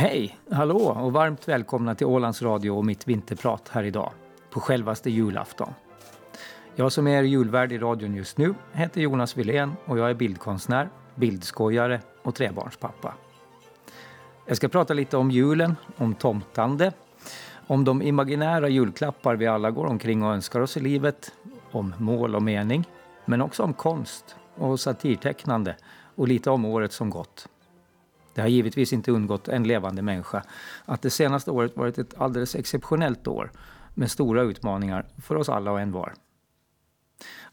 Hej, hallå och varmt välkomna till Ålands Radio och mitt vinterprat här idag, på självaste julafton. Jag som är julvärd i radion just nu heter Jonas Wilén och jag är bildkonstnär, bildskojare och trebarnspappa. Jag ska prata lite om julen, om tomtande, om de imaginära julklappar vi alla går omkring och önskar oss i livet, om mål och mening, men också om konst och satirtecknande och lite om året som gått. Det har givetvis inte undgått en levande människa att det senaste året varit ett alldeles exceptionellt år med stora utmaningar för oss alla och en var.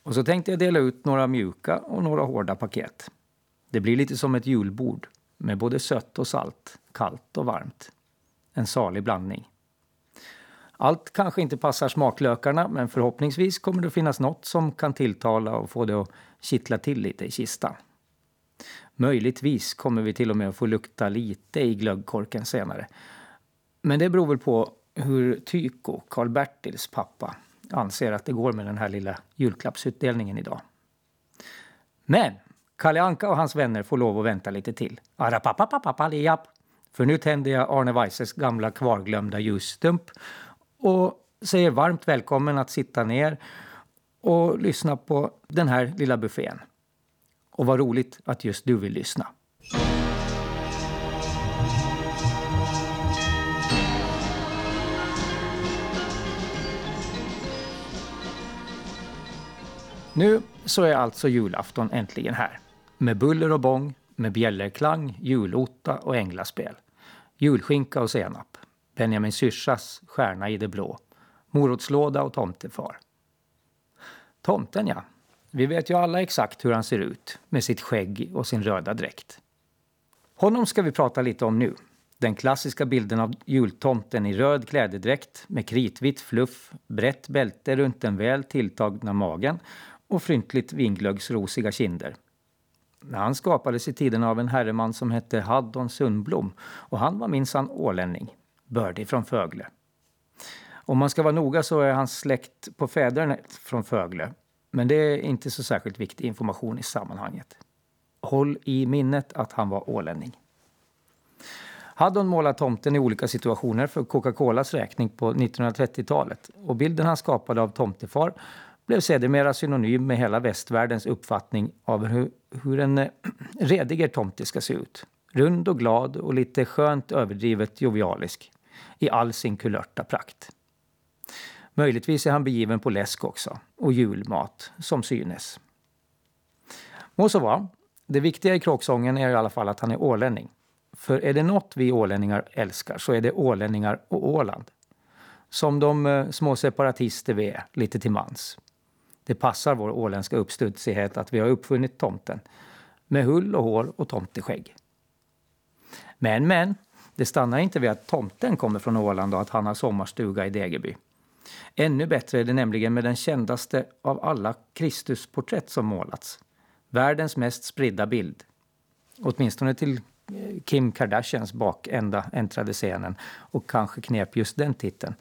Och så tänkte jag dela ut några mjuka och några hårda paket. Det blir lite som ett julbord med både sött och salt, kallt och varmt. En salig blandning. Allt kanske inte passar smaklökarna men förhoppningsvis kommer det finnas något som kan tilltala och få det att kittla till lite i kistan. Möjligtvis kommer vi till och med att få lukta lite i glöggkorken senare. Men det beror väl på hur Tyko, Karl-Bertils pappa, anser att det går med den här lilla julklappsutdelningen idag. Men Kalle Anka och hans vänner får lov att vänta lite till. För nu tänder jag Arne Weises gamla kvarglömda ljusstump och säger varmt välkommen att sitta ner och lyssna på den här lilla buffén. Och vad roligt att just du vill lyssna. Nu så är alltså julafton äntligen här. Med buller och bång, med bjällerklang, julotta och änglaspel. Julskinka och senap. Benjamin Syrsas Stjärna i det blå. Morotslåda och tomtefar. Tomten ja, vi vet ju alla exakt hur han ser ut med sitt skägg och sin röda dräkt. Honom ska vi prata lite om nu. Den klassiska bilden av jultomten i röd klädedräkt med kritvitt fluff, brett bälte runt den väl tilltagna magen och fryntligt vinglöggsrosiga kinder. Han skapades i tiden av en herreman som hette Haddon Sundblom och han var minsann ålänning, bördig från Fögle. Om man ska vara noga så är hans släkt på fäderna från Fögle men det är inte så särskilt viktig information i sammanhanget. Håll i minnet att han var ålänning. Haddon målat tomten i olika situationer för Coca-Colas räkning på 1930-talet och bilden han skapade av tomtefar blev sedermera synonym med hela västvärldens uppfattning av hur, hur en eh, rediger tomte ska se ut. Rund och glad och lite skönt överdrivet jovialisk i all sin kulörta prakt. Möjligtvis är han begiven på läsk också och julmat, som synes. Må så vara. Det viktiga i kråksången är i alla fall att han är ålänning. För är det något vi ålänningar älskar så är det ålänningar och Åland. Som de eh, små separatister vi är, lite till mans. Det passar vår åländska uppstudsighet att vi har uppfunnit tomten. Med hull och hår och tomteskägg. Men, men, det stannar inte vid att tomten kommer från Åland och att han har sommarstuga i Degerby. Ännu bättre är det nämligen med den kändaste av alla Kristusporträtt som målats. Världens mest spridda bild. Åtminstone till eh, Kim Kardashians bakända äntrade scenen och kanske knep just den titeln.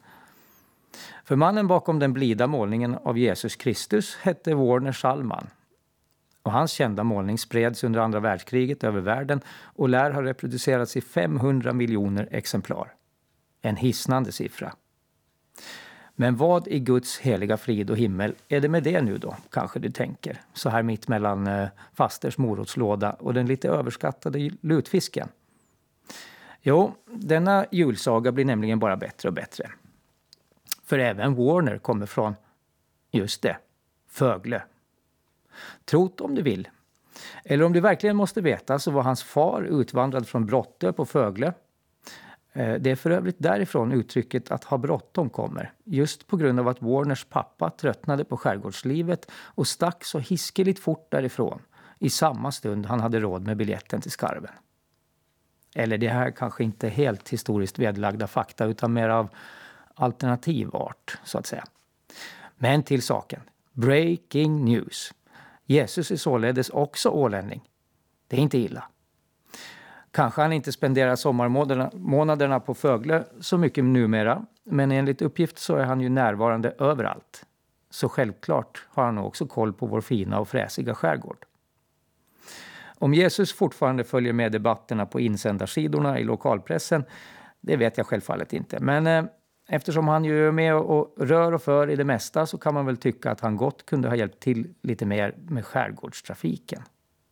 För mannen bakom den blida målningen av Jesus Kristus hette Warner Schallman. Och hans kända målning spreds under andra världskriget över världen och lär ha reproducerats i 500 miljoner exemplar. En hisnande siffra. Men vad i Guds heliga frid och himmel är det med det nu då, kanske du tänker, så här mitt mellan eh, fasters morotslåda och den lite överskattade lutfisken? Jo, denna julsaga blir nämligen bara bättre och bättre. För även Warner kommer från, just det, Fögle. Trot om du vill. Eller om du verkligen måste veta så var hans far utvandrad från Brotte på Fögle Eh, det är för övrigt därifrån uttrycket att ha bråttom kommer. Just på grund av att Warners pappa tröttnade på skärgårdslivet och stack så hiskeligt fort därifrån i samma stund han hade råd med biljetten till skarven. Eller det här kanske inte helt historiskt vedlagda fakta utan mer av alternativ art, så att säga. Men till saken. Breaking news. Jesus är således också ålänning. Det är inte illa. Kanske han inte spenderar sommarmånaderna på Fögle så mycket numera, men enligt uppgift så är han ju närvarande överallt. Så självklart har han också koll på vår fina och fräsiga skärgård. Om Jesus fortfarande följer med debatterna på insändarsidorna i lokalpressen, det vet jag självfallet inte. Men eh, eftersom han ju är med och rör och för i det mesta så kan man väl tycka att han gott kunde ha hjälpt till lite mer med skärgårdstrafiken.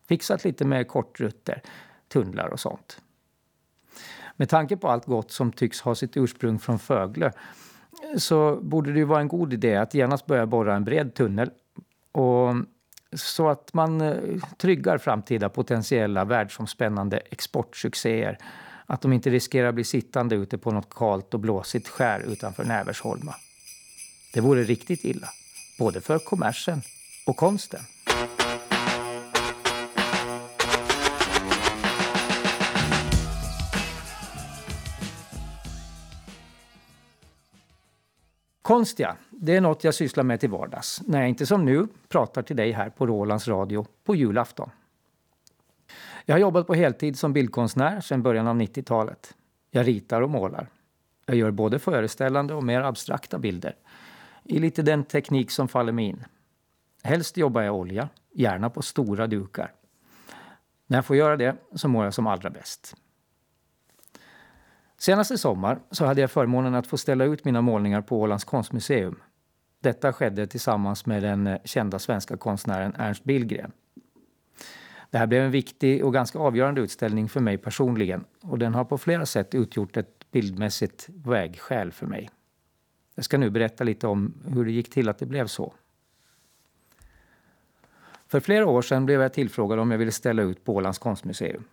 Fixat lite med kortrutter, tunnlar och sånt. Med tanke på allt gott som tycks ha sitt ursprung från Föglö så borde det ju vara en god idé att genast börja borra en bred tunnel och så att man eh, tryggar framtida potentiella världsomspännande exportsuccéer. Att de inte riskerar att bli sittande ute på något kalt och blåsigt skär utanför Näversholma. Det vore riktigt illa, både för kommersen och konsten. Konst ja, det är något jag sysslar med till vardags. När jag inte som nu pratar till dig här på Rolands Radio på julafton. Jag har jobbat på heltid som bildkonstnär sedan början av 90-talet. Jag ritar och målar. Jag gör både föreställande och mer abstrakta bilder. I lite den teknik som faller mig in. Helst jobbar jag olja, gärna på stora dukar. När jag får göra det så mår jag som allra bäst. Senaste sommar så hade jag förmånen att få ställa ut mina målningar på Ålands konstmuseum. Detta skedde tillsammans med den eh, kända svenska konstnären Ernst Billgren. Det här blev en viktig och ganska avgörande utställning för mig personligen och den har på flera sätt utgjort ett bildmässigt vägskäl för mig. Jag ska nu berätta lite om hur det gick till att det blev så. För flera år sedan blev jag tillfrågad om jag ville ställa ut på Ålands konstmuseum.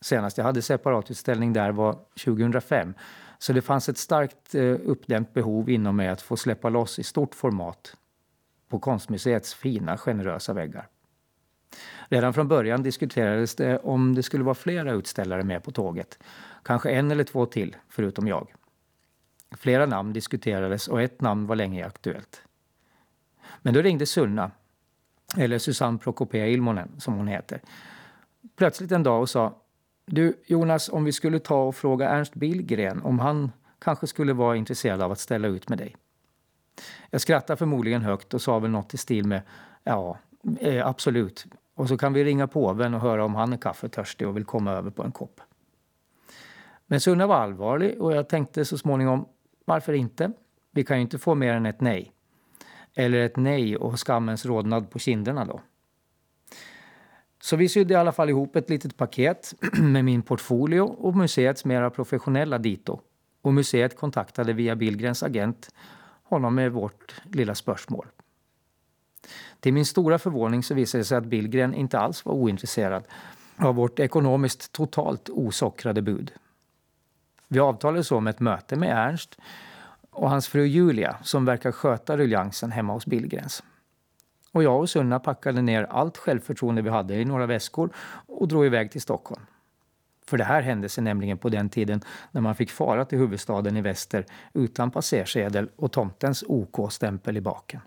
Senast jag hade separatutställning där var 2005. Så det fanns ett starkt eh, uppdämt behov inom mig att få släppa loss i stort format på konstmuseets fina, generösa väggar. Redan från början diskuterades det om det skulle vara flera utställare med på tåget. Kanske en eller två till, förutom jag. Flera namn diskuterades och ett namn var länge aktuellt. Men då ringde Sunna, eller Susanne Prokopea Ilmonen som hon heter, plötsligt en dag och sa du Jonas, om vi skulle ta och fråga Ernst Billgren om han kanske skulle vara intresserad av att ställa ut med dig. Jag skrattade förmodligen högt och sa väl något i stil med ja, eh, absolut. Och så kan vi ringa påven och höra om han är kaffetörstig och vill komma över på en kopp. Men Sunna var allvarlig och jag tänkte så småningom, varför inte? Vi kan ju inte få mer än ett nej. Eller ett nej och skammens rodnad på kinderna då. Så vi sydde i alla fall ihop ett litet paket med min portfolio och museets mera professionella dito. Och museet kontaktade via Billgrens agent honom med vårt lilla spörsmål. Till min stora förvåning så visade det sig att Billgren inte alls var ointresserad av vårt ekonomiskt totalt osockrade bud. Vi avtalade så om ett möte med Ernst och hans fru Julia som verkar sköta ruljansen hemma hos Billgrens. Och jag och Sunna packade ner allt självförtroende vi hade i några väskor och drog iväg till Stockholm. För det här hände sig nämligen på den tiden när man fick fara till huvudstaden i väster utan passersedel och tomtens OK-stämpel i baken.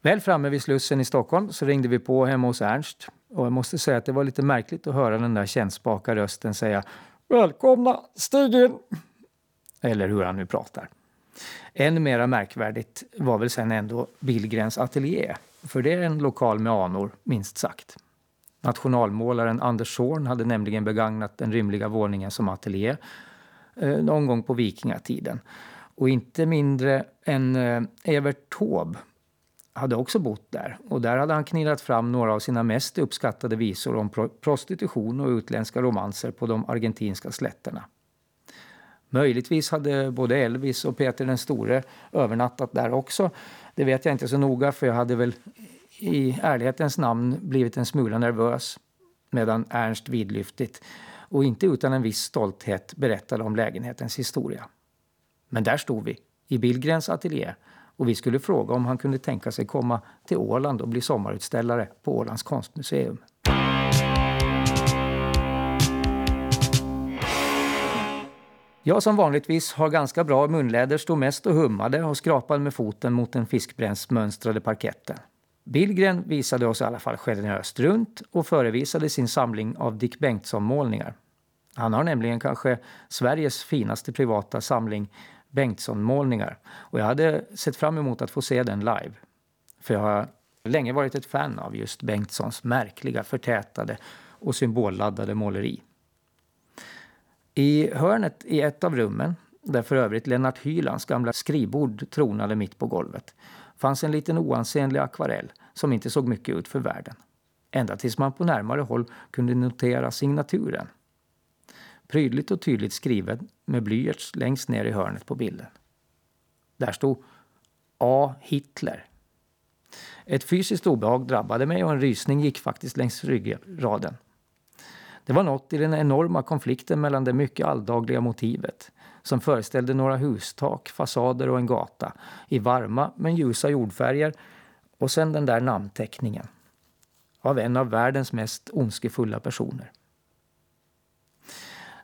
Väl framme vid Slussen i Stockholm så ringde vi på hemma hos Ernst. Och jag måste säga att det var lite märkligt att höra den där kännspaka rösten säga Välkomna, stig in! Eller hur han nu pratar. Än mer märkvärdigt var väl sen ändå Billgrens ateljé. För det är en lokal med anor, minst sagt. Nationalmålaren Anders Zorn hade nämligen begagnat den rymliga våningen som ateljé eh, någon gång på vikingatiden. Och inte mindre än eh, Evert Taube hade också bott där. Och där hade han knillat fram några av sina mest uppskattade visor om prostitution och utländska romanser på de argentinska slätterna. Möjligtvis hade både Elvis och Peter den store övernattat där också. Det vet jag inte så noga för jag hade väl i ärlighetens namn blivit en smula nervös medan Ernst vidlyftigt och inte utan en viss stolthet berättade om lägenhetens historia. Men där stod vi, i Billgrens ateljé och vi skulle fråga om han kunde tänka sig komma till Åland och bli sommarutställare på Ålands konstmuseum. Jag som vanligtvis har ganska bra munläder stod mest och hummade och skrapade med foten mot den fiskbränsmönstrade parketten. Billgren visade oss i alla fall generöst runt och förevisade sin samling av Dick Bengtsson-målningar. Han har nämligen kanske Sveriges finaste privata samling Bengtsson-målningar och jag hade sett fram emot att få se den live. För jag har länge varit ett fan av just Bengtssons märkliga, förtätade och symbolladdade måleri. I hörnet i ett av rummen, där för övrigt Lennart Hylands gamla skrivbord tronade mitt på golvet, fanns en liten oansenlig akvarell som inte såg mycket ut för världen. Ända tills man på närmare håll kunde notera signaturen. Prydligt och tydligt skriven med blyerts längst ner i hörnet på bilden. Där stod A. Hitler. Ett fysiskt obehag drabbade mig och en rysning gick faktiskt längs ryggraden. Det var något i den enorma konflikten mellan det mycket alldagliga motivet som föreställde några hustak, fasader och en gata i varma men ljusa jordfärger och sen den där namnteckningen av en av världens mest ondskefulla personer.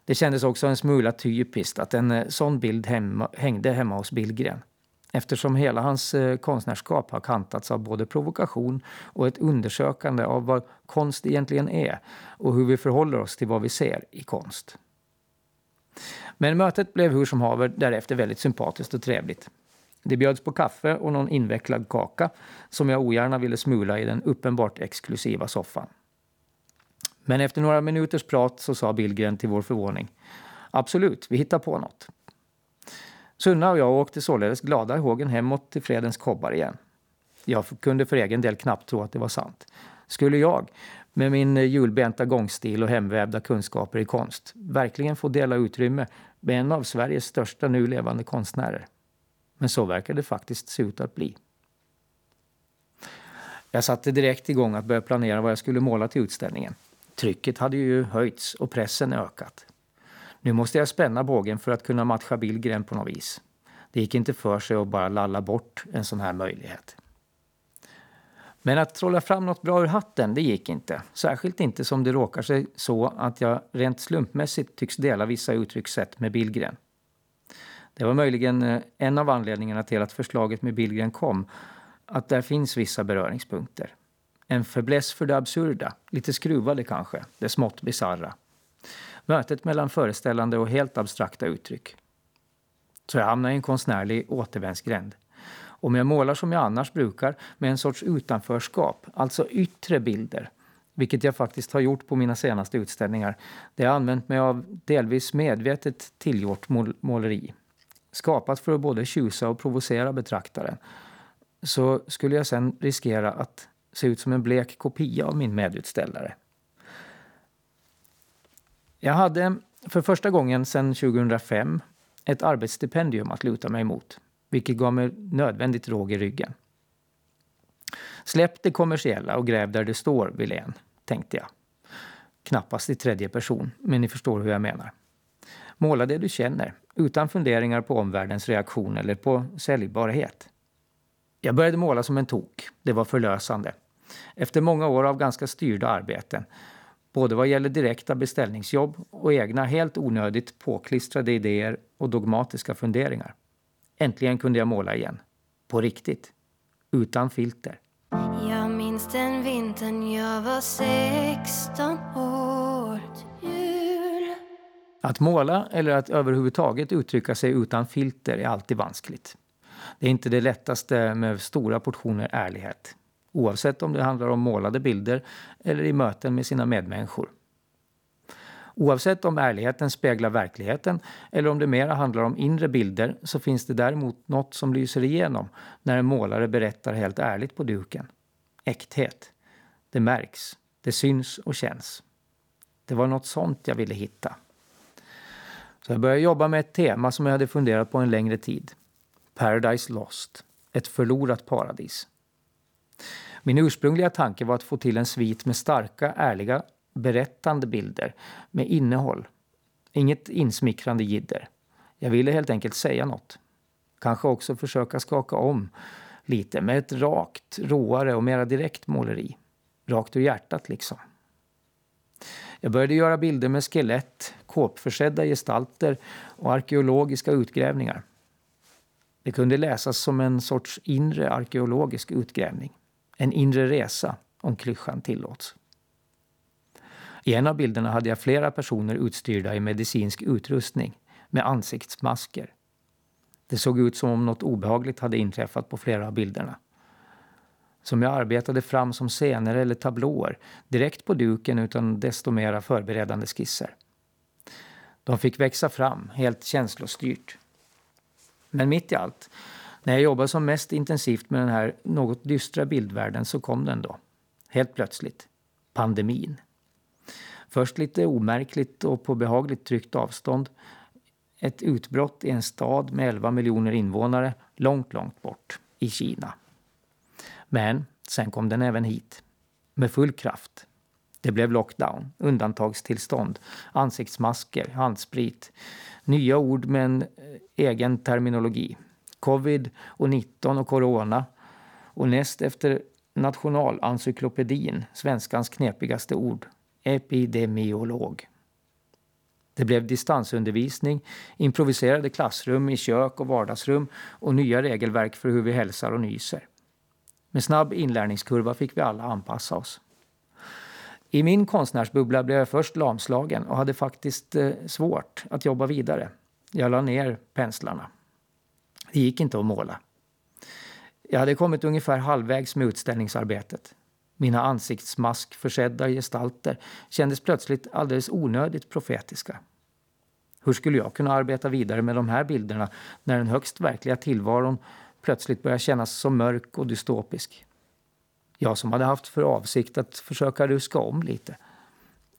Det kändes också en smula typiskt att en eh, sån bild hemma, hängde hemma hos Billgren eftersom hela hans eh, konstnärskap har kantats av både provokation och ett undersökande av vad konst egentligen är och hur vi förhåller oss till vad vi ser i konst. Men mötet blev hur som haver därefter väldigt sympatiskt och trevligt. Det bjöds på kaffe och någon invecklad kaka som jag ogärna ville smula i den uppenbart exklusiva soffan. Men efter några minuters prat så sa Billgren till vår förvåning. Absolut, vi hittar på något. Sunna och jag åkte således glada i hågen hemåt till Fredens kobbar igen. Jag kunde för egen del knappt tro att det var sant. Skulle jag, med min hjulbenta gångstil och hemvävda kunskaper i konst, verkligen få dela utrymme med en av Sveriges största nu levande konstnärer? Men så verkar det faktiskt se ut att bli. Jag satte direkt igång att börja planera vad jag skulle måla till utställningen. Trycket hade ju höjts och pressen ökat. Nu måste jag spänna bågen för att kunna matcha Billgren på något vis. Det gick inte för sig att bara lalla bort en sån här möjlighet. Men att trolla fram något bra ur hatten, det gick inte. Särskilt inte som det råkar sig så att jag rent slumpmässigt tycks dela vissa uttryckssätt med Billgren. Det var möjligen eh, en av anledningarna till att förslaget med Billgren kom, att där finns vissa beröringspunkter. En fäbless för det absurda, lite skruvade kanske, det smått bisarra. Mötet mellan föreställande och helt abstrakta uttryck. Så jag hamnar i en konstnärlig återvändsgränd. Om jag målar som jag annars brukar, med en sorts utanförskap, alltså yttre bilder, vilket jag faktiskt har gjort på mina senaste utställningar, där jag använt mig av delvis medvetet tillgjort måleri, skapat för att både tjusa och provocera betraktaren, så skulle jag sen riskera att se ut som en blek kopia av min medutställare. Jag hade för första gången sedan 2005 ett arbetsstipendium att luta mig mot, vilket gav mig nödvändigt råg i ryggen. Släpp det kommersiella och gräv där det står, Wilén, tänkte jag. Knappast i tredje person, men ni förstår hur jag menar. Måla det du känner, utan funderingar på omvärldens reaktion eller på säljbarhet. Jag började måla som en tok. Det var förlösande. Efter många år av ganska styrda arbeten, både vad gäller direkta beställningsjobb och egna helt onödigt påklistrade idéer och dogmatiska funderingar. Äntligen kunde jag måla igen. På riktigt. Utan filter. Jag minns den vintern jag var 16 år jul. Att måla eller att överhuvudtaget uttrycka sig utan filter är alltid vanskligt. Det är inte det lättaste med stora portioner ärlighet. Oavsett om det handlar om målade bilder eller i möten med sina medmänniskor. Oavsett om ärligheten speglar verkligheten eller om det mera handlar om inre bilder så finns det däremot något som lyser igenom när en målare berättar helt ärligt på duken. Äkthet. Det märks. Det syns och känns. Det var något sånt jag ville hitta. Så jag började jobba med ett tema som jag hade funderat på en längre tid. Paradise Lost. Ett förlorat paradis. Min ursprungliga tanke var att få till en svit med starka, ärliga, berättande bilder med innehåll. Inget insmickrande jidder. Jag ville helt enkelt säga något. Kanske också försöka skaka om lite med ett rakt, råare och mera direkt måleri. Rakt ur hjärtat liksom. Jag började göra bilder med skelett, kåpförsedda gestalter och arkeologiska utgrävningar. Det kunde läsas som en sorts inre arkeologisk utgrävning. En inre resa, om klyschan tillåts. I en av bilderna hade jag flera personer utstyrda i medicinsk utrustning med ansiktsmasker. Det såg ut som om något obehagligt hade inträffat på flera av bilderna. som jag arbetade fram som scener eller tablåer direkt på duken utan desto mera förberedande skisser. De fick växa fram, helt känslostyrt. Men mitt i allt, när jag jobbade som mest intensivt med den här något dystra bildvärlden så kom den då. Helt plötsligt. Pandemin. Först lite omärkligt och på behagligt tryggt avstånd. Ett utbrott i en stad med 11 miljoner invånare långt, långt bort i Kina. Men sen kom den även hit. Med full kraft. Det blev lockdown, undantagstillstånd, ansiktsmasker, handsprit. Nya ord med en eh, egen terminologi. Covid och 19 och corona. Och näst efter Nationalencyklopedin, svenskans knepigaste ord, epidemiolog. Det blev distansundervisning, improviserade klassrum i kök och vardagsrum och nya regelverk för hur vi hälsar och nyser. Med snabb inlärningskurva fick vi alla anpassa oss. I min konstnärsbubbla blev jag först lamslagen och hade faktiskt eh, svårt att jobba vidare. Jag la ner penslarna. Det gick inte att måla. Jag hade kommit ungefär halvvägs med utställningsarbetet. Mina ansiktsmaskförsedda gestalter kändes plötsligt alldeles onödigt profetiska. Hur skulle jag kunna arbeta vidare med de här bilderna när den högst verkliga tillvaron plötsligt började kännas så mörk och dystopisk? Jag som hade haft för avsikt att försöka ruska om lite.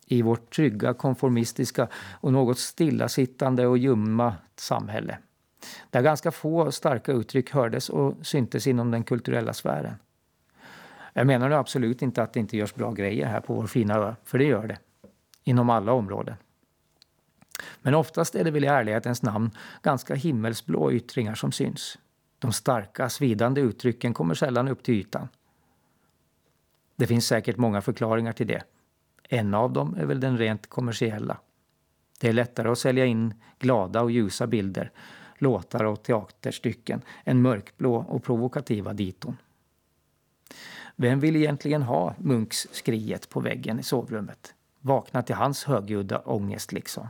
I vårt trygga, konformistiska och något stillasittande och ljumma samhälle. Där ganska få starka uttryck hördes och syntes inom den kulturella sfären. Jag menar absolut inte att det inte görs bra grejer här på vår fina ö, för det gör det. Inom alla områden. Men oftast är det väl i ärlighetens namn ganska himmelsblå yttringar som syns. De starka, svidande uttrycken kommer sällan upp till ytan. Det finns säkert många förklaringar till det. En av dem är väl den rent kommersiella. Det är lättare att sälja in glada och ljusa bilder, låtar och teaterstycken än mörkblå och provokativa diton. Vem vill egentligen ha Munks skriet på väggen i sovrummet? Vakna till hans högljudda ångest liksom.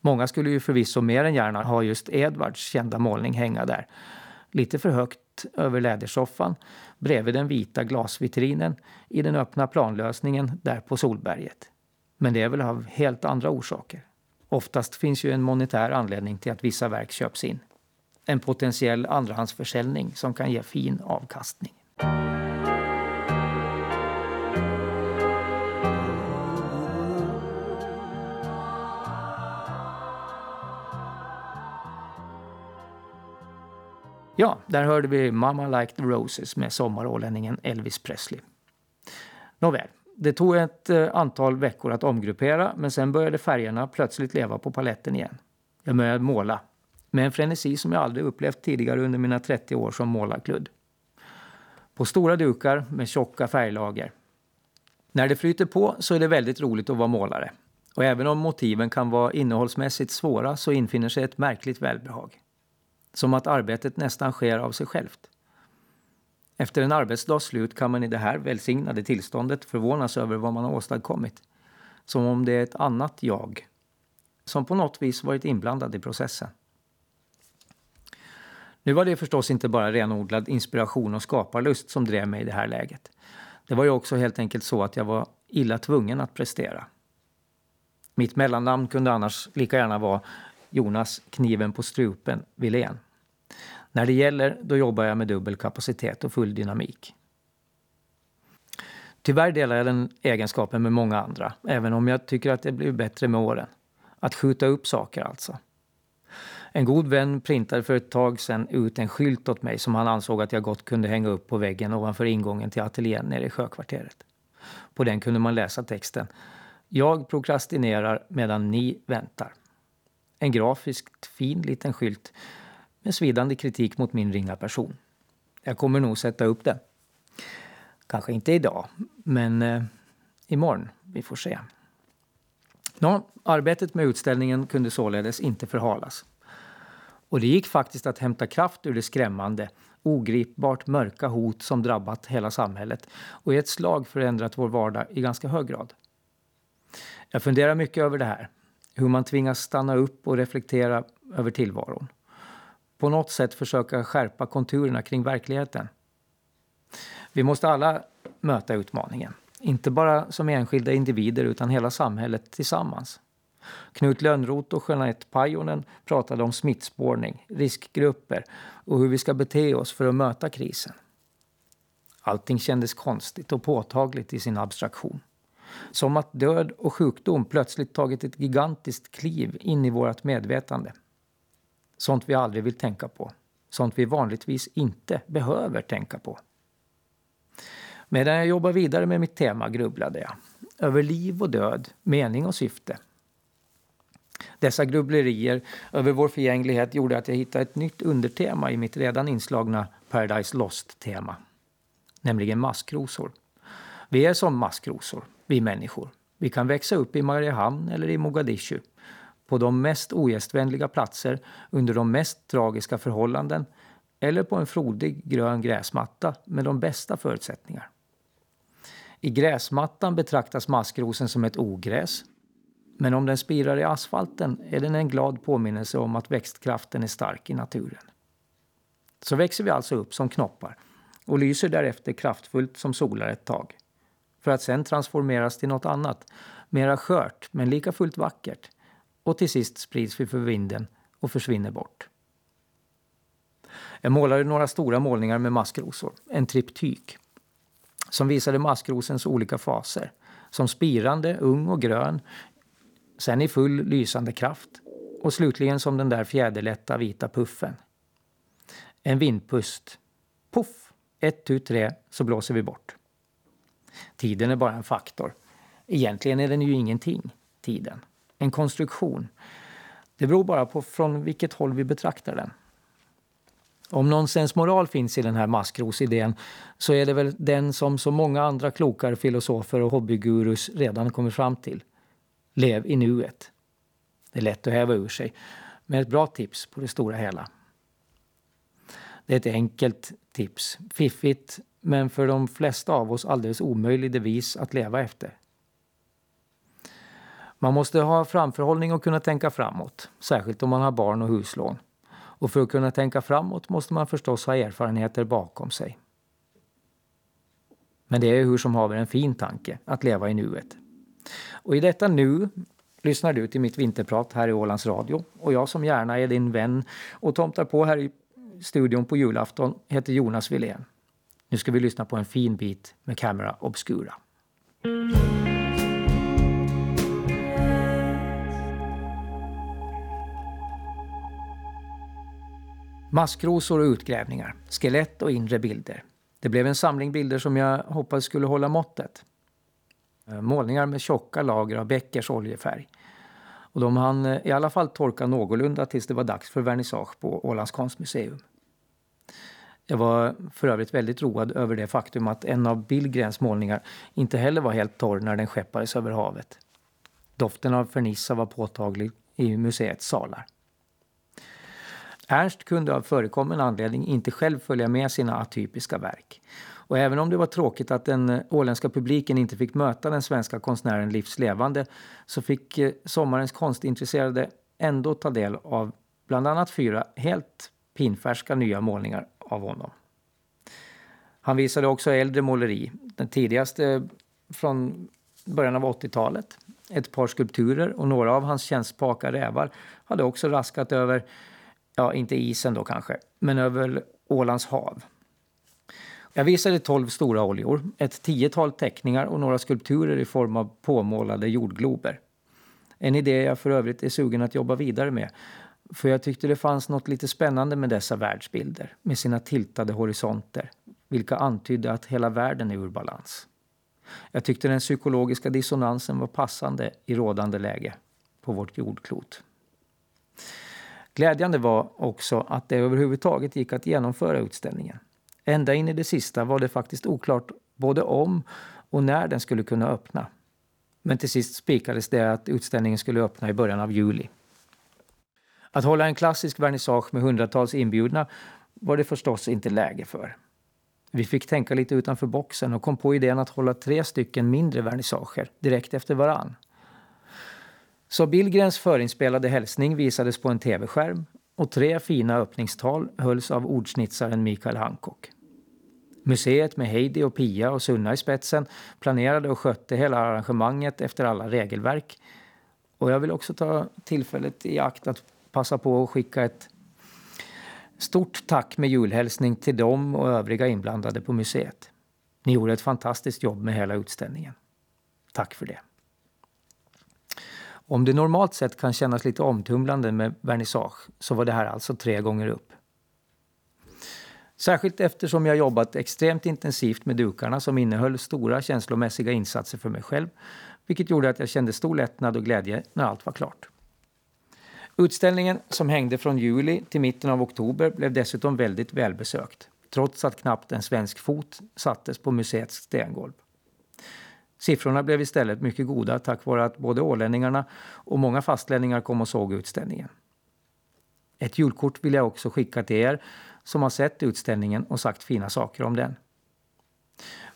Många skulle ju förvisso mer än gärna ha just Edvards kända målning hänga där. Lite för högt över lädersoffan bredvid den vita glasvitrinen i den öppna planlösningen där på Solberget. Men det är väl av helt andra orsaker. Oftast finns ju en monetär anledning till att vissa verk köps in. En potentiell andrahandsförsäljning som kan ge fin avkastning. Ja, där hörde vi Mama Like the Roses med sommarålänningen Elvis Presley. Nåväl, det tog ett eh, antal veckor att omgruppera men sen började färgerna plötsligt leva på paletten igen. Jag började måla med en frenesi som jag aldrig upplevt tidigare under mina 30 år som målarkludd. På stora dukar med tjocka färglager. När det flyter på så är det väldigt roligt att vara målare. Och även om motiven kan vara innehållsmässigt svåra så infinner sig ett märkligt välbehag. Som att arbetet nästan sker av sig självt. Efter en arbetsdags slut kan man i det här välsignade tillståndet förvånas över vad man har åstadkommit. Som om det är ett annat jag som på något vis varit inblandad i processen. Nu var det förstås inte bara renodlad inspiration och skaparlust som drev mig i det här läget. Det var ju också helt enkelt så att jag var illa tvungen att prestera. Mitt mellannamn kunde annars lika gärna vara Jonas kniven på strupen Wilén. När det gäller, då jobbar jag med dubbel kapacitet och full dynamik. Tyvärr delar jag den egenskapen med många andra, även om jag tycker att det blivit bättre med åren. Att skjuta upp saker alltså. En god vän printade för ett tag sedan ut en skylt åt mig som han ansåg att jag gott kunde hänga upp på väggen ovanför ingången till ateljén nere i sjökvarteret. På den kunde man läsa texten Jag prokrastinerar medan ni väntar. En grafiskt fin liten skylt med svidande kritik mot min ringa person. Jag kommer nog sätta upp den. Kanske inte idag, men eh, imorgon. Vi får se. Nå, arbetet med utställningen kunde således inte förhalas. Och det gick faktiskt att hämta kraft ur det skrämmande, ogripbart mörka hot som drabbat hela samhället och i ett slag förändrat vår vardag i ganska hög grad. Jag funderar mycket över det här. Hur man tvingas stanna upp och reflektera över tillvaron. På något sätt försöka skärpa konturerna kring verkligheten. Vi måste alla möta utmaningen. Inte bara som enskilda individer utan hela samhället tillsammans. Knut Lönnroth och Jeanette Pajonen pratade om smittspårning, riskgrupper och hur vi ska bete oss för att möta krisen. Allting kändes konstigt och påtagligt i sin abstraktion. Som att död och sjukdom plötsligt tagit ett gigantiskt kliv in i vårt medvetande. Sånt vi aldrig vill tänka på. Sånt vi vanligtvis inte behöver tänka på. Medan jag jobbade vidare med mitt tema grubblade jag. Över liv och död, mening och syfte. Dessa grubblerier över vår förgänglighet gjorde att jag hittade ett nytt undertema i mitt redan inslagna Paradise Lost-tema. Nämligen maskrosor. Vi är som maskrosor, vi människor. Vi kan växa upp i Mariehamn eller i Mogadishu. På de mest ogästvänliga platser, under de mest tragiska förhållanden eller på en frodig grön gräsmatta med de bästa förutsättningar. I gräsmattan betraktas maskrosen som ett ogräs. Men om den spirar i asfalten är den en glad påminnelse om att växtkraften är stark i naturen. Så växer vi alltså upp som knoppar och lyser därefter kraftfullt som solar ett tag. För att sen transformeras till något annat, mera skört men lika fullt vackert. Och till sist sprids vi för vinden och försvinner bort. Jag målade några stora målningar med maskrosor, en triptyk som visade maskrosens olika faser. Som spirande, ung och grön, sen i full lysande kraft och slutligen som den där fjäderlätta vita puffen. En vindpust. Puff! Ett, tu, tre, så blåser vi bort. Tiden är bara en faktor. Egentligen är den ju ingenting, tiden. En konstruktion. Det beror bara på från vilket håll vi betraktar den. Om någon sensmoral finns i den här maskrosidén så är det väl den som så många andra klokare filosofer och hobbygurus redan kommit fram till. Lev i nuet. Det är lätt att häva ur sig, men ett bra tips på det stora hela. Det är ett enkelt tips, fiffigt men för de flesta av oss alldeles omöjlig devis att leva efter. Man måste ha framförhållning och kunna tänka framåt, särskilt om man har barn och huslån. Och för att kunna tänka framåt måste man förstås ha erfarenheter bakom sig. Men det är hur som haver en fin tanke, att leva i nuet. Och i detta nu lyssnar du till mitt vinterprat här i Ålands Radio. Och jag som gärna är din vän och tomtar på här i studion på julafton heter Jonas Wilén. Nu ska vi lyssna på en fin bit med Camera Obscura. Maskrosor och utgrävningar, skelett och inre bilder. Det blev en samling bilder som jag hoppades skulle hålla måttet. Eh, målningar med tjocka lager av Beckers oljefärg. Och de hann eh, i alla fall torka någorlunda tills det var dags för vernissage på Ålands konstmuseum. Jag var för övrigt väldigt road över det faktum att en av Billgrens målningar inte heller var helt torr när den skeppades över havet. Doften av fernissa var påtaglig i museets salar. Ernst kunde av förekommen anledning inte själv följa med sina atypiska verk. Och även om det var tråkigt att den eh, åländska publiken inte fick möta den svenska konstnären livslevande så fick eh, sommarens konstintresserade ändå ta del av bland annat fyra helt pinfärska nya målningar av honom. Han visade också äldre måleri, den tidigaste eh, från början av 80-talet. Ett par skulpturer och några av hans tjänstpaka rävar hade också raskat över ja inte isen då kanske, men över Ålands hav. Jag visade tolv stora oljor, ett tiotal teckningar och några skulpturer i form av påmålade jordglober. En idé jag för övrigt är sugen att jobba vidare med. För jag tyckte det fanns något lite spännande med dessa världsbilder, med sina tiltade horisonter, vilka antydde att hela världen är ur balans. Jag tyckte den psykologiska dissonansen var passande i rådande läge på vårt jordklot. Glädjande var också att det överhuvudtaget gick att genomföra utställningen. Ända in i det sista var det faktiskt oklart både om och när den skulle kunna öppna. Men till sist spikades det att utställningen skulle öppna i början av juli. Att hålla en klassisk vernissage med hundratals inbjudna var det förstås inte läge för. Vi fick tänka lite utanför boxen och kom på idén att hålla tre stycken mindre vernissager direkt efter varann. Så Billgrens förinspelade hälsning visades på en tv-skärm och tre fina öppningstal hölls av ordsnitsaren Mikael Hancock. Museet med Heidi och Pia och Sunna i spetsen planerade och skötte hela arrangemanget efter alla regelverk. Och jag vill också ta tillfället i akt att passa på att skicka ett stort tack med julhälsning till dem och övriga inblandade på museet. Ni gjorde ett fantastiskt jobb med hela utställningen. Tack för det. Om det normalt sett kan kännas lite omtumlande med vernissage så var det här alltså tre gånger upp. Särskilt eftersom jag jobbat extremt intensivt med dukarna som innehöll stora känslomässiga insatser för mig själv, vilket gjorde att jag kände stor lättnad och glädje när allt var klart. Utställningen, som hängde från juli till mitten av oktober, blev dessutom väldigt välbesökt, trots att knappt en svensk fot sattes på museets stengolv. Siffrorna blev istället mycket goda tack vare att både ålänningarna och många fastlänningar kom och såg utställningen. Ett julkort vill jag också skicka till er som har sett utställningen och sagt fina saker om den.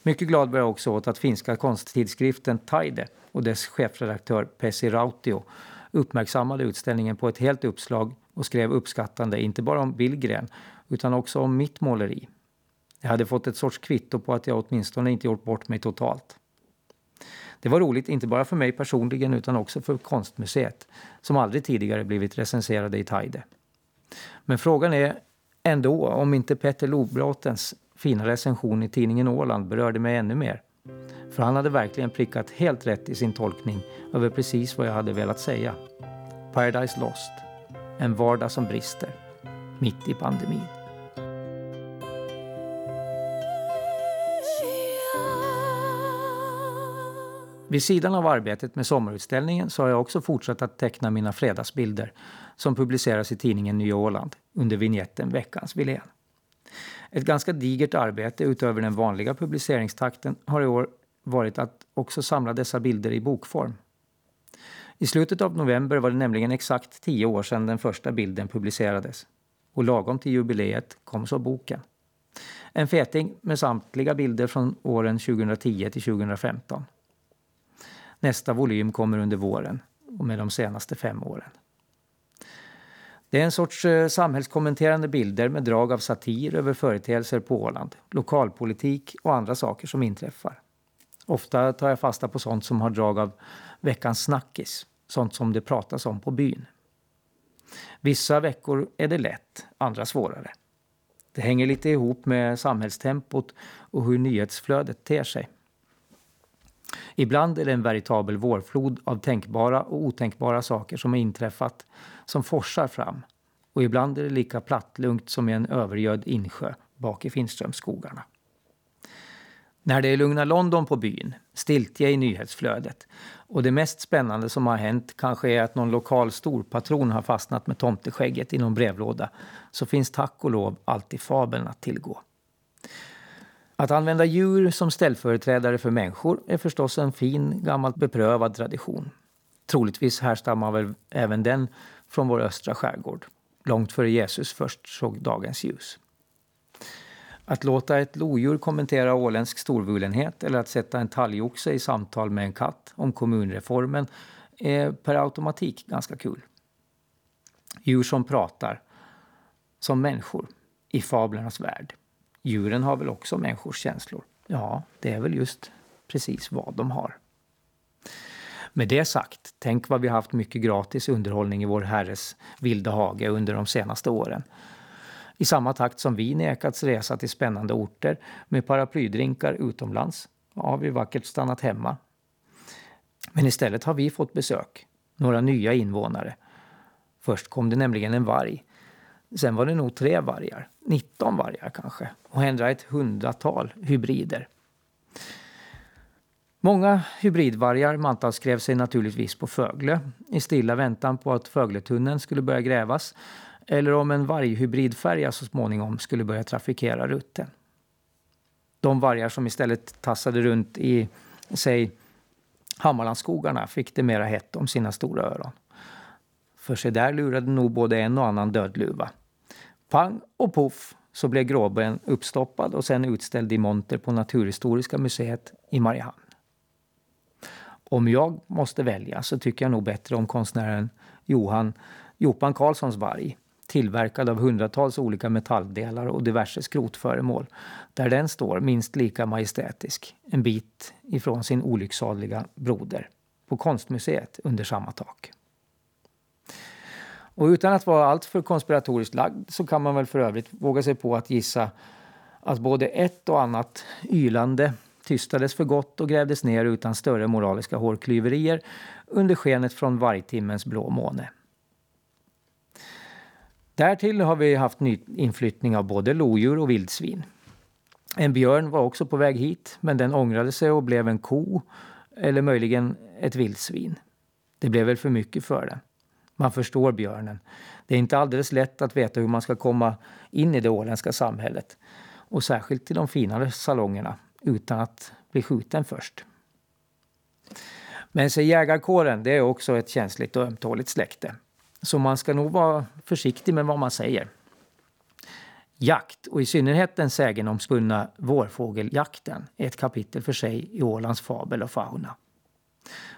Mycket glad var jag också åt att finska konsttidskriften Taide och dess chefredaktör Pessi Rautio uppmärksammade utställningen på ett helt uppslag och skrev uppskattande inte bara om Billgren utan också om mitt måleri. Jag hade fått ett sorts kvitto på att jag åtminstone inte gjort bort mig totalt. Det var roligt inte bara för mig personligen utan också för konstmuseet som aldrig tidigare blivit recenserade i Taide. Men frågan är ändå om inte Petter Lobratens fina recension i tidningen Åland berörde mig ännu mer. För han hade verkligen prickat helt rätt i sin tolkning över precis vad jag hade velat säga. Paradise Lost. En vardag som brister. Mitt i pandemin. Vid sidan av arbetet med sommarutställningen så har jag också fortsatt att teckna mina fredagsbilder som publiceras i tidningen Nya Åland under vignetten Veckans Wilén. Ett ganska digert arbete utöver den vanliga publiceringstakten har i år varit att också samla dessa bilder i bokform. I slutet av november var det nämligen exakt tio år sedan den första bilden publicerades. Och lagom till jubileet kom så boken. En feting med samtliga bilder från åren 2010 till 2015. Nästa volym kommer under våren och med de senaste fem åren. Det är en sorts eh, samhällskommenterande bilder med drag av satir över företeelser på Åland, lokalpolitik och andra saker som inträffar. Ofta tar jag fasta på sånt som har drag av veckans snackis, sånt som det pratas om på byn. Vissa veckor är det lätt, andra svårare. Det hänger lite ihop med samhällstempot och hur nyhetsflödet ter sig. Ibland är det en veritabel vårflod av tänkbara och otänkbara saker som har inträffat som forsar fram. Och ibland är det lika plattlugnt som i en övergödd insjö bak i Finströmsskogarna. När det är lugna London på byn, stiltje i nyhetsflödet och det mest spännande som har hänt kanske är att någon lokal storpatron har fastnat med tomteskägget i någon brevlåda så finns tack och lov alltid fabeln att tillgå. Att använda djur som ställföreträdare för människor är förstås en fin, gammalt beprövad tradition. Troligtvis härstammar väl även den från vår östra skärgård, långt före Jesus först såg dagens ljus. Att låta ett lodjur kommentera åländsk storvulenhet eller att sätta en talgoxe i samtal med en katt om kommunreformen är per automatik ganska kul. Djur som pratar, som människor, i fablernas värld. Djuren har väl också människors känslor? Ja, det är väl just precis vad de har. Med det sagt, tänk vad vi haft mycket gratis underhållning i vår Herres vilda hage under de senaste åren. I samma takt som vi nekats resa till spännande orter med paraplydrinkar utomlands har vi vackert stannat hemma. Men istället har vi fått besök, några nya invånare. Först kom det nämligen en varg Sen var det nog tre vargar, 19 vargar kanske, och hända ett hundratal hybrider. Många hybridvargar mantalskrev sig naturligtvis på Fögle i stilla väntan på att Fögletunneln skulle börja grävas eller om en varghybridfärja så småningom skulle börja trafikera rutten. De vargar som istället tassade runt i, säg, Hammarlandsskogarna fick det mera hett om sina stora öron. För se där lurade nog både en och annan dödluva. Pang och poff så blev gråben uppstoppad och sen utställd i monter på Naturhistoriska museet i Mariehamn. Om jag måste välja så tycker jag nog bättre om konstnären Johan Jopan Karlssons varg tillverkad av hundratals olika metalldelar och diverse skrotföremål, där den står minst lika majestätisk, en bit ifrån sin olycksaliga broder, på Konstmuseet under samma tak. Och utan att vara alltför konspiratoriskt lagd så kan man väl för övrigt våga sig på att gissa att både ett och annat ylande tystades för gott och grävdes ner utan större moraliska hårklyverier under skenet från vargtimmens blå måne. Därtill har vi haft ny inflyttning av både lodjur och vildsvin. En björn var också på väg hit, men den ångrade sig och blev en ko eller möjligen ett vildsvin. Det blev väl för mycket för den. Man förstår björnen. Det är inte alldeles lätt att veta hur man ska komma in i det åländska samhället och särskilt till de finare salongerna utan att bli skjuten först. Men så jägarkåren, det är också ett känsligt och ömtåligt släkte. Så man ska nog vara försiktig med vad man säger. Jakt, och i synnerhet den sägenomspunna vårfågeljakten, är ett kapitel för sig i Ålands fabel och fauna.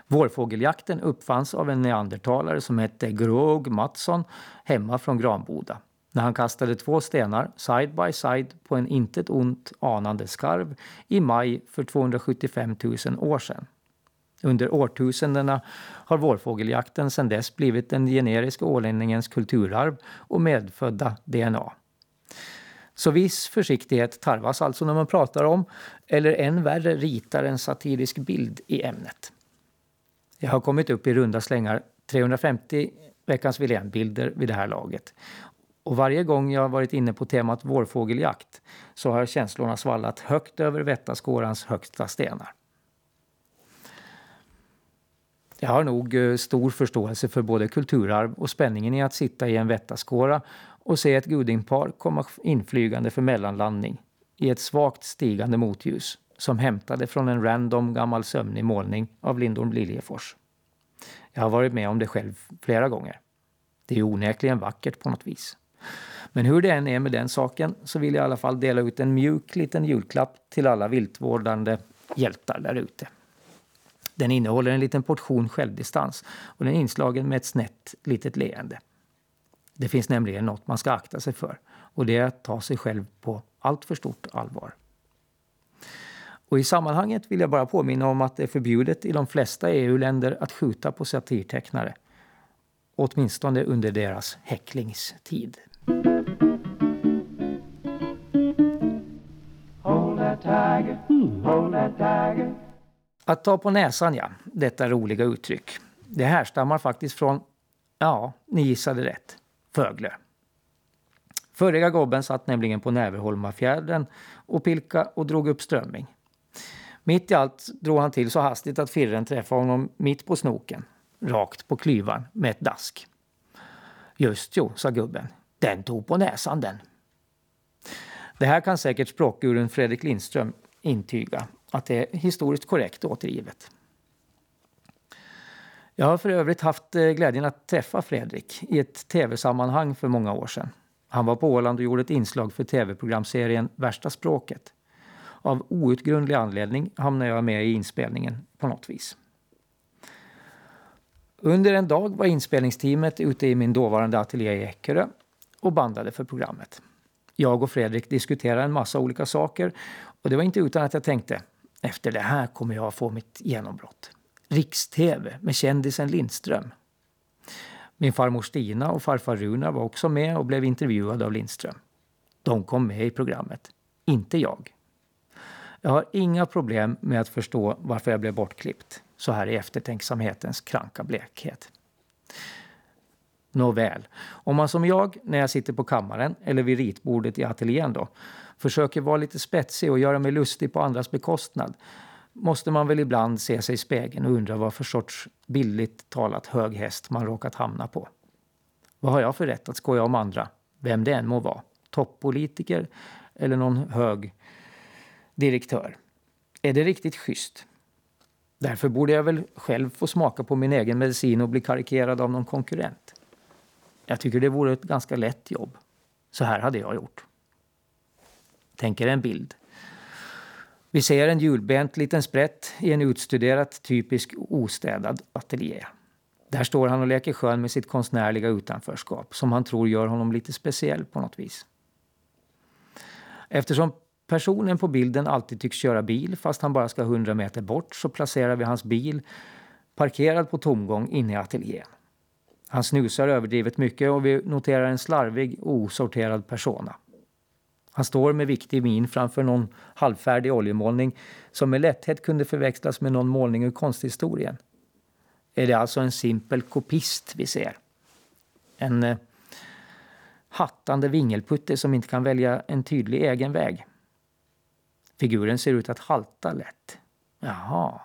Vårfågeljakten uppfanns av en neandertalare som hette Grog Mattsson hemma från Granboda. När han kastade två stenar side by side på en intet ont anande skarv i maj för 275 000 år sedan. Under årtusendena har vårfågeljakten sedan dess blivit den generiska ålänningens kulturarv och medfödda DNA. Så viss försiktighet tarvas alltså när man pratar om, eller än värre ritar en satirisk bild i ämnet. Jag har kommit upp i runda slängar 350 Veckans Wilén-bilder vid det här laget. Och varje gång jag varit inne på temat vårfågeljakt så har känslorna svallat högt över Vättaskårans högsta stenar. Jag har nog eh, stor förståelse för både kulturarv och spänningen i att sitta i en vättaskåra och se ett gudingpar komma inflygande för mellanlandning i ett svagt stigande motljus som hämtade från en random gammal sömnig målning av Lindorm Liljefors. Jag har varit med om det själv flera gånger. Det är onekligen vackert på något vis. Men hur det än är med den saken så vill jag i alla fall dela ut en mjuk liten julklapp till alla viltvårdande hjältar där ute. Den innehåller en liten portion självdistans och den är inslagen med ett snett litet leende. Det finns nämligen något man ska akta sig för och det är att ta sig själv på allt för stort allvar. Och I sammanhanget vill jag bara påminna om att det är förbjudet i de flesta EU-länder att skjuta på satirtecknare. Åtminstone under deras häcklingstid. Att ta på näsan, ja. Detta roliga uttryck. Det härstammar faktiskt från, ja, ni gissade rätt, Föglö. Förriga gobben satt nämligen på Näverholmafjärden och pilka och drog upp strömming. Mitt i allt drog han till så hastigt att firren träffade honom mitt på snoken, rakt på klyvan med ett dask. Just jo, sa gubben. Den tog på näsan den. Det här kan säkert språkguren Fredrik Lindström intyga att det är historiskt korrekt återgivet. Jag har för övrigt haft eh, glädjen att träffa Fredrik i ett tv-sammanhang för många år sedan. Han var på Åland och gjorde ett inslag för tv-programserien Värsta språket. Av outgrundlig anledning hamnade jag med i inspelningen på något vis. Under en dag var inspelningsteamet ute i min dåvarande ateljé i Eckerö och bandade för programmet. Jag och Fredrik diskuterade en massa olika saker och det var inte utan att jag tänkte efter det här kommer jag få mitt genombrott. Riks-TV med kändisen Lindström. Min farmor Stina och farfar Runar var också med och blev intervjuade av Lindström. De kom med i programmet, inte jag. Jag har inga problem med att förstå varför jag blev bortklippt så här i eftertänksamhetens kranka blekhet. Nåväl, om man som jag, när jag sitter på kammaren eller vid ritbordet i ateljén då, försöker vara lite spetsig och göra mig lustig på andras bekostnad måste man väl ibland se sig i spegeln och undra vad för sorts billigt talat hög häst man råkat hamna på. Vad har jag för rätt att skoja om andra, vem det än må vara? Toppolitiker eller någon hög direktör? Är det riktigt schysst? Därför borde jag väl själv få smaka på min egen medicin och bli karikerad av någon konkurrent. Jag tycker det vore ett ganska lätt jobb. Så här hade jag gjort. Tänk er en bild. Vi ser en hjulbent liten sprätt i en utstuderat typisk ostädad ateljé. Där står han och leker skön med sitt konstnärliga utanförskap som han tror gör honom lite speciell på något vis. Eftersom personen på bilden alltid tycks köra bil fast han bara ska 100 meter bort så placerar vi hans bil parkerad på tomgång inne i ateljén. Han snusar överdrivet mycket och vi noterar en slarvig osorterad persona. Han står med viktig min framför någon halvfärdig oljemålning som med lätthet kunde förväxlas med någon målning ur konsthistorien. Är det alltså en simpel kopist vi ser? En eh, hattande vingelputte som inte kan välja en tydlig egen väg. Figuren ser ut att halta lätt. Jaha.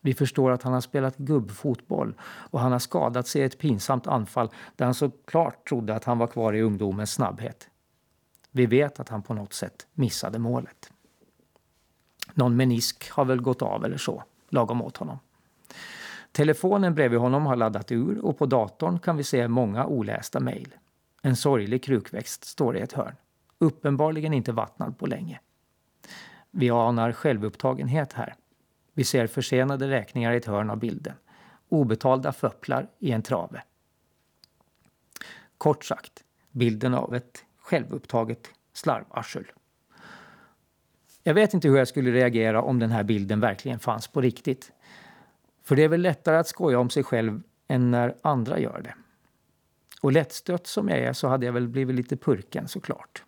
Vi förstår att han har spelat gubbfotboll och han har skadat sig i ett pinsamt anfall där han såklart trodde att han var kvar i ungdomens snabbhet. Vi vet att han på något sätt missade målet. Någon menisk har väl gått av eller så, lagom åt honom. Telefonen bredvid honom har laddat ur och på datorn kan vi se många olästa mejl. En sorglig krukväxt står i ett hörn. Uppenbarligen inte vattnad på länge. Vi anar självupptagenhet här. Vi ser försenade räkningar i ett hörn av bilden. Obetalda föpplar i en trave. Kort sagt, bilden av ett självupptaget slarvarsel. Jag vet inte hur jag skulle reagera om den här bilden verkligen fanns på riktigt. För det är väl lättare att skoja om sig själv än när andra gör det. Och lättstött som jag är så hade jag väl blivit lite purken såklart.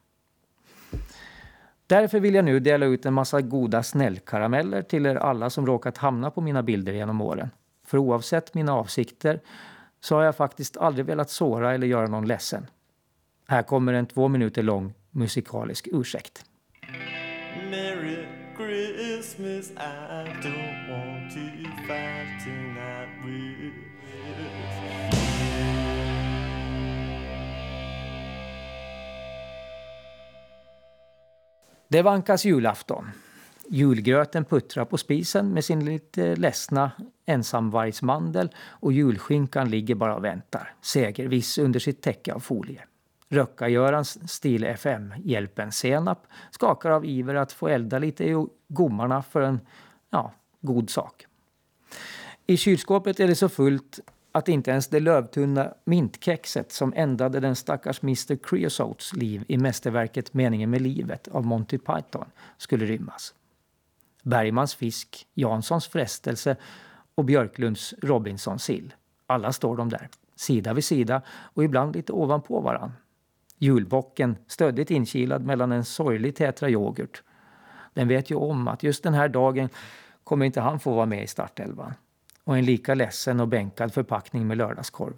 Därför vill jag nu dela ut en massa goda snällkarameller till er alla som råkat hamna på mina bilder genom åren. För oavsett mina avsikter så har jag faktiskt aldrig velat såra eller göra någon ledsen. Här kommer en två minuter lång musikalisk ursäkt. Merry Christmas, I don't want to fight tonight with Det vankas julafton. Julgröten puttrar på spisen med sin lite ledsna ensamvargsmandel och julskinkan ligger bara och väntar, segerviss under sitt täcke av folie. Röcka-Görans Stil FM, Hjälpen Senap, skakar av iver att få elda lite i gommarna för en ja, god sak. I kylskåpet är det så fullt att inte ens det lövtunna mintkexet som ändade den stackars Mr Creosotes liv i mästerverket Meningen med livet av Monty Python skulle rymmas. Bergmans fisk, Janssons frestelse och Björklunds Robinson-sill. Alla står de där, sida vid sida och ibland lite ovanpå varann. Julbocken stöddigt inkilad mellan en sorglig tetra yoghurt. Den vet ju om att just den här dagen kommer inte han få vara med i startelvan och en lika ledsen och bänkad förpackning med lördagskorv.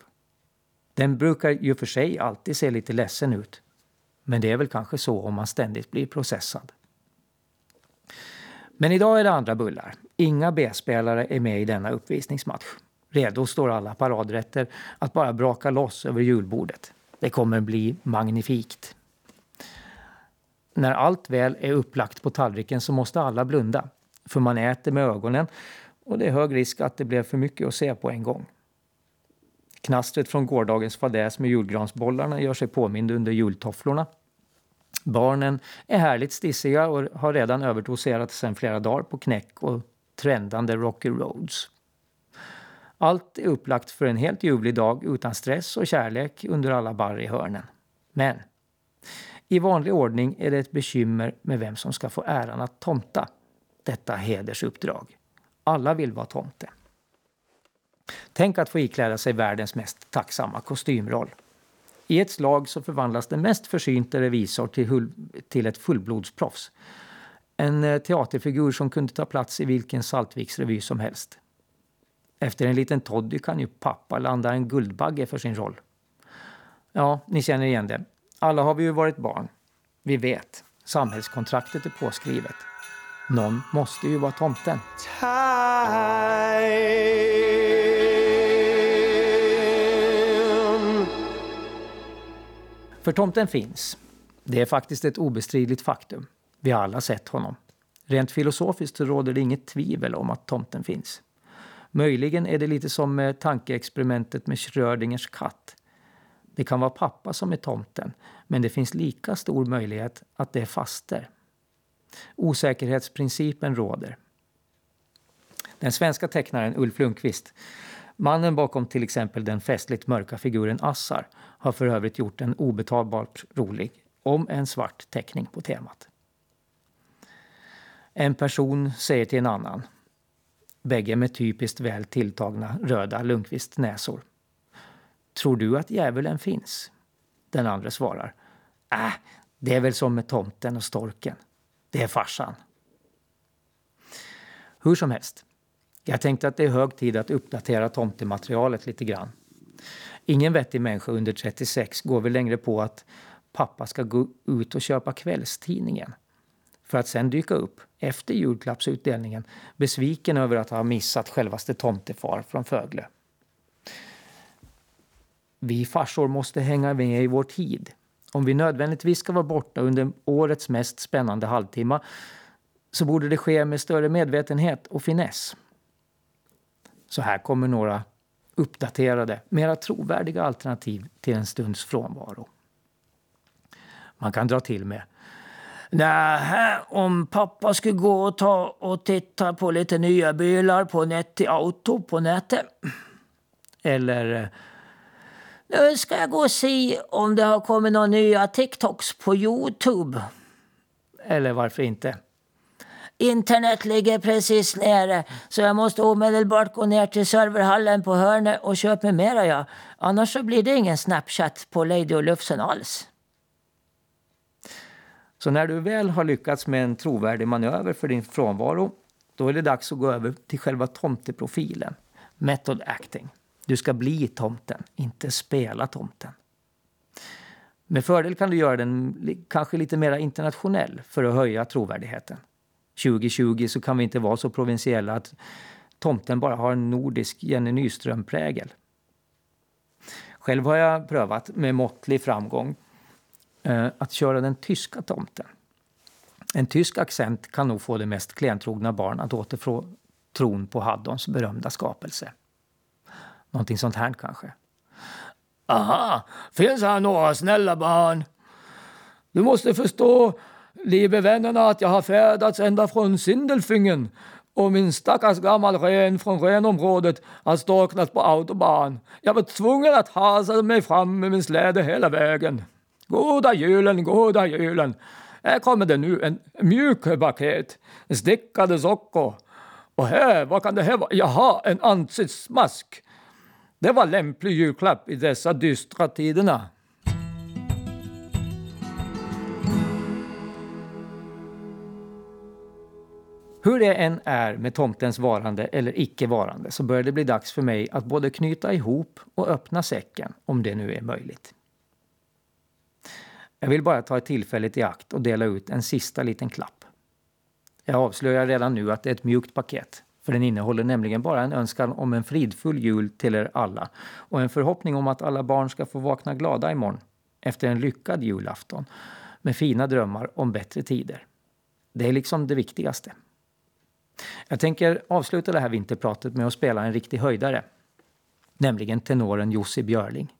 Den brukar ju för sig alltid se lite ledsen ut. Men det är väl kanske så om man ständigt blir processad. Men idag är det andra bullar. Inga B-spelare är med i denna uppvisningsmatch. Redo står alla paradrätter att bara braka loss över julbordet. Det kommer bli magnifikt. När allt väl är upplagt på tallriken så måste alla blunda. För man äter med ögonen och det är hög risk att det blev för mycket att se på en gång. Knastret från gårdagens fadäs med julgransbollarna gör sig påmind under jultofflorna. Barnen är härligt stissiga och har redan överdoserat sedan flera dagar på knäck och trendande Rocky Roads. Allt är upplagt för en helt ljuvlig dag utan stress och kärlek under alla barr i hörnen. Men i vanlig ordning är det ett bekymmer med vem som ska få äran att tomta detta hedersuppdrag. Alla vill vara tomte. Tänk att få ikläda sig världens mest tacksamma kostymroll. I ett slag så förvandlas den mest försynte revisor till, till ett fullblodsproffs. En eh, teaterfigur som kunde ta plats i vilken Saltviksrevy som helst. Efter en liten toddy kan ju pappa landa en Guldbagge för sin roll. Ja, ni känner igen det. Alla har vi ju varit barn. Vi vet. Samhällskontraktet är påskrivet. Någon måste ju vara tomten. För tomten finns. Det är faktiskt ett obestridligt faktum. Vi har alla sett honom. Rent filosofiskt råder det inget tvivel om att tomten finns. Möjligen är det lite som tankeexperimentet med Schrödingers katt. Det kan vara pappa som är tomten, men det finns lika stor möjlighet att det är faster. Osäkerhetsprincipen råder. Den svenska tecknaren Ulf Lundqvist Mannen bakom till exempel den festligt mörka figuren Assar har för övrigt gjort en obetalbart rolig, om en svart teckning på temat. En person säger till en annan, bägge med typiskt väl tilltagna röda Lundqvist-näsor. Tror du att djävulen finns? Den andra svarar, äh, det är väl som med tomten och storken. Det är farsan. Hur som helst, jag tänkte att det är hög tid att uppdatera tomtematerialet lite grann. Ingen vettig människa under 36 går väl längre på att pappa ska gå ut och köpa kvällstidningen för att sen dyka upp efter julklappsutdelningen besviken över att ha missat självaste tomtefar från Fögle. Vi farsor måste hänga med i vår tid. Om vi nödvändigtvis ska vara borta under årets mest spännande halvtimme så borde det ske med större medvetenhet och finess. Så här kommer några uppdaterade, mera trovärdiga alternativ till en stunds frånvaro. Man kan dra till med Nähä, om pappa skulle gå och ta och titta på lite nya bilar på Netti Auto på nätet. Eller nu ska jag gå och se om det har kommit några nya TikToks på Youtube. Eller varför inte? Internet ligger precis nere så jag måste omedelbart gå ner till serverhallen på hörnet och köpa mig mera ja. Annars så blir det ingen Snapchat på Lady och Lufsen alls. Så när du väl har lyckats med en trovärdig manöver för din frånvaro då är det dags att gå över till själva tomteprofilen. Method acting. Du ska bli tomten, inte spela tomten. Med fördel kan du göra den kanske lite mer internationell för att höja trovärdigheten. 2020 så kan vi inte vara så provinsiella att tomten bara har en nordisk Jenny Nyström-prägel. Själv har jag prövat med måttlig framgång eh, att köra den tyska tomten. En tysk accent kan nog få det mest klentrogna barn att återfå tron på Haddons berömda skapelse. Någonting sånt här kanske. Aha, finns här några snälla barn? Du måste förstå, liebe vännerna, att jag har färdats ända från Sindelfingen och min stackars gammal ren från renområdet har storknat på autobahn. Jag var tvungen att hasa mig fram med min släde hela vägen. Goda julen, goda julen. Här kommer det nu en mjuk paket, stickade sockor. Och här, vad kan det här vara? Jaha, en ansiktsmask. Det var lämplig julklapp i dessa dystra tiderna. Hur det än är med tomtens varande eller icke varande så börjar det bli dags för mig att både knyta ihop och öppna säcken, om det nu är möjligt. Jag vill bara ta ett tillfället i akt och dela ut en sista liten klapp. Jag avslöjar redan nu att det är ett mjukt paket. För den innehåller nämligen bara en önskan om en fridfull jul till er alla och en förhoppning om att alla barn ska få vakna glada imorgon efter en lyckad julafton med fina drömmar om bättre tider. Det är liksom det viktigaste. Jag tänker avsluta det här vinterpratet med att spela en riktig höjdare. Nämligen tenoren Jussi Björling.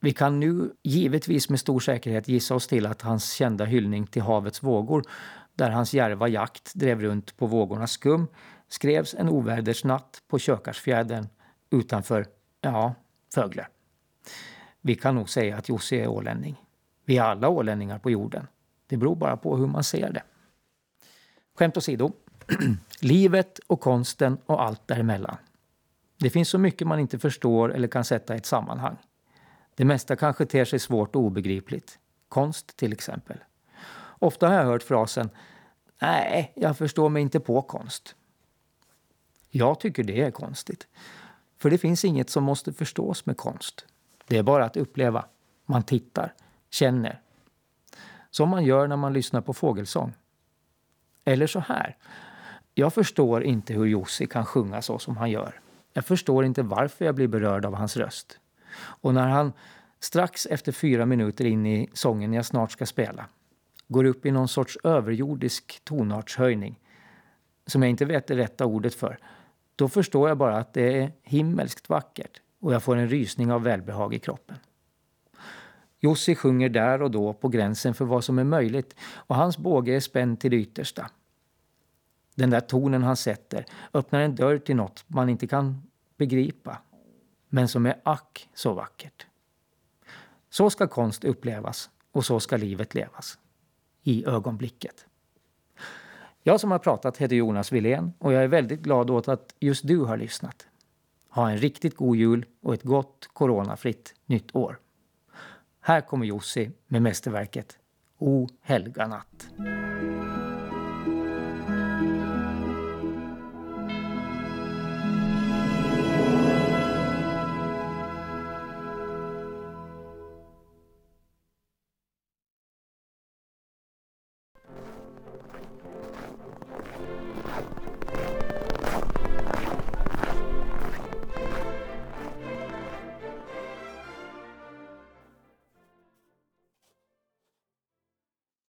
Vi kan nu givetvis med stor säkerhet gissa oss till att hans kända hyllning till havets vågor där hans järva jakt drev runt på vågornas skum skrevs en ovädersnatt på Kökarsfjärden utanför, ja, Fögle. Vi kan nog säga att Jussi är ålänning. Vi är alla ålänningar på jorden. Det beror bara på hur man ser det. Skämt åsido. Livet och konsten och allt däremellan. Det finns så mycket man inte förstår eller kan sätta i ett sammanhang. Det mesta kanske ter sig svårt och obegripligt. Konst till exempel. Ofta har jag hört frasen Nej, jag förstår mig inte på konst. Jag tycker det är konstigt. För det finns inget som måste förstås med konst. Det är bara att uppleva. Man tittar, känner. Som man gör när man lyssnar på fågelsång. Eller så här. Jag förstår inte hur Jussi kan sjunga så som han gör. Jag förstår inte varför jag blir berörd av hans röst. Och när han strax efter fyra minuter in i sången jag snart ska spela går upp i någon sorts överjordisk tonartshöjning som jag inte vet det rätta ordet för, då förstår jag bara att det är himmelskt vackert och jag får en rysning av välbehag i kroppen. Jussi sjunger där och då på gränsen för vad som är möjligt och hans båge är spänd till det yttersta. Den där tonen han sätter öppnar en dörr till något man inte kan begripa, men som är ack så vackert. Så ska konst upplevas och så ska livet levas. I ögonblicket. Jag som har pratat heter Jonas Wilén och jag är väldigt glad åt att just du har lyssnat. Ha en riktigt god jul och ett gott coronafritt nytt år. Här kommer Jussi med mästerverket O helga natt.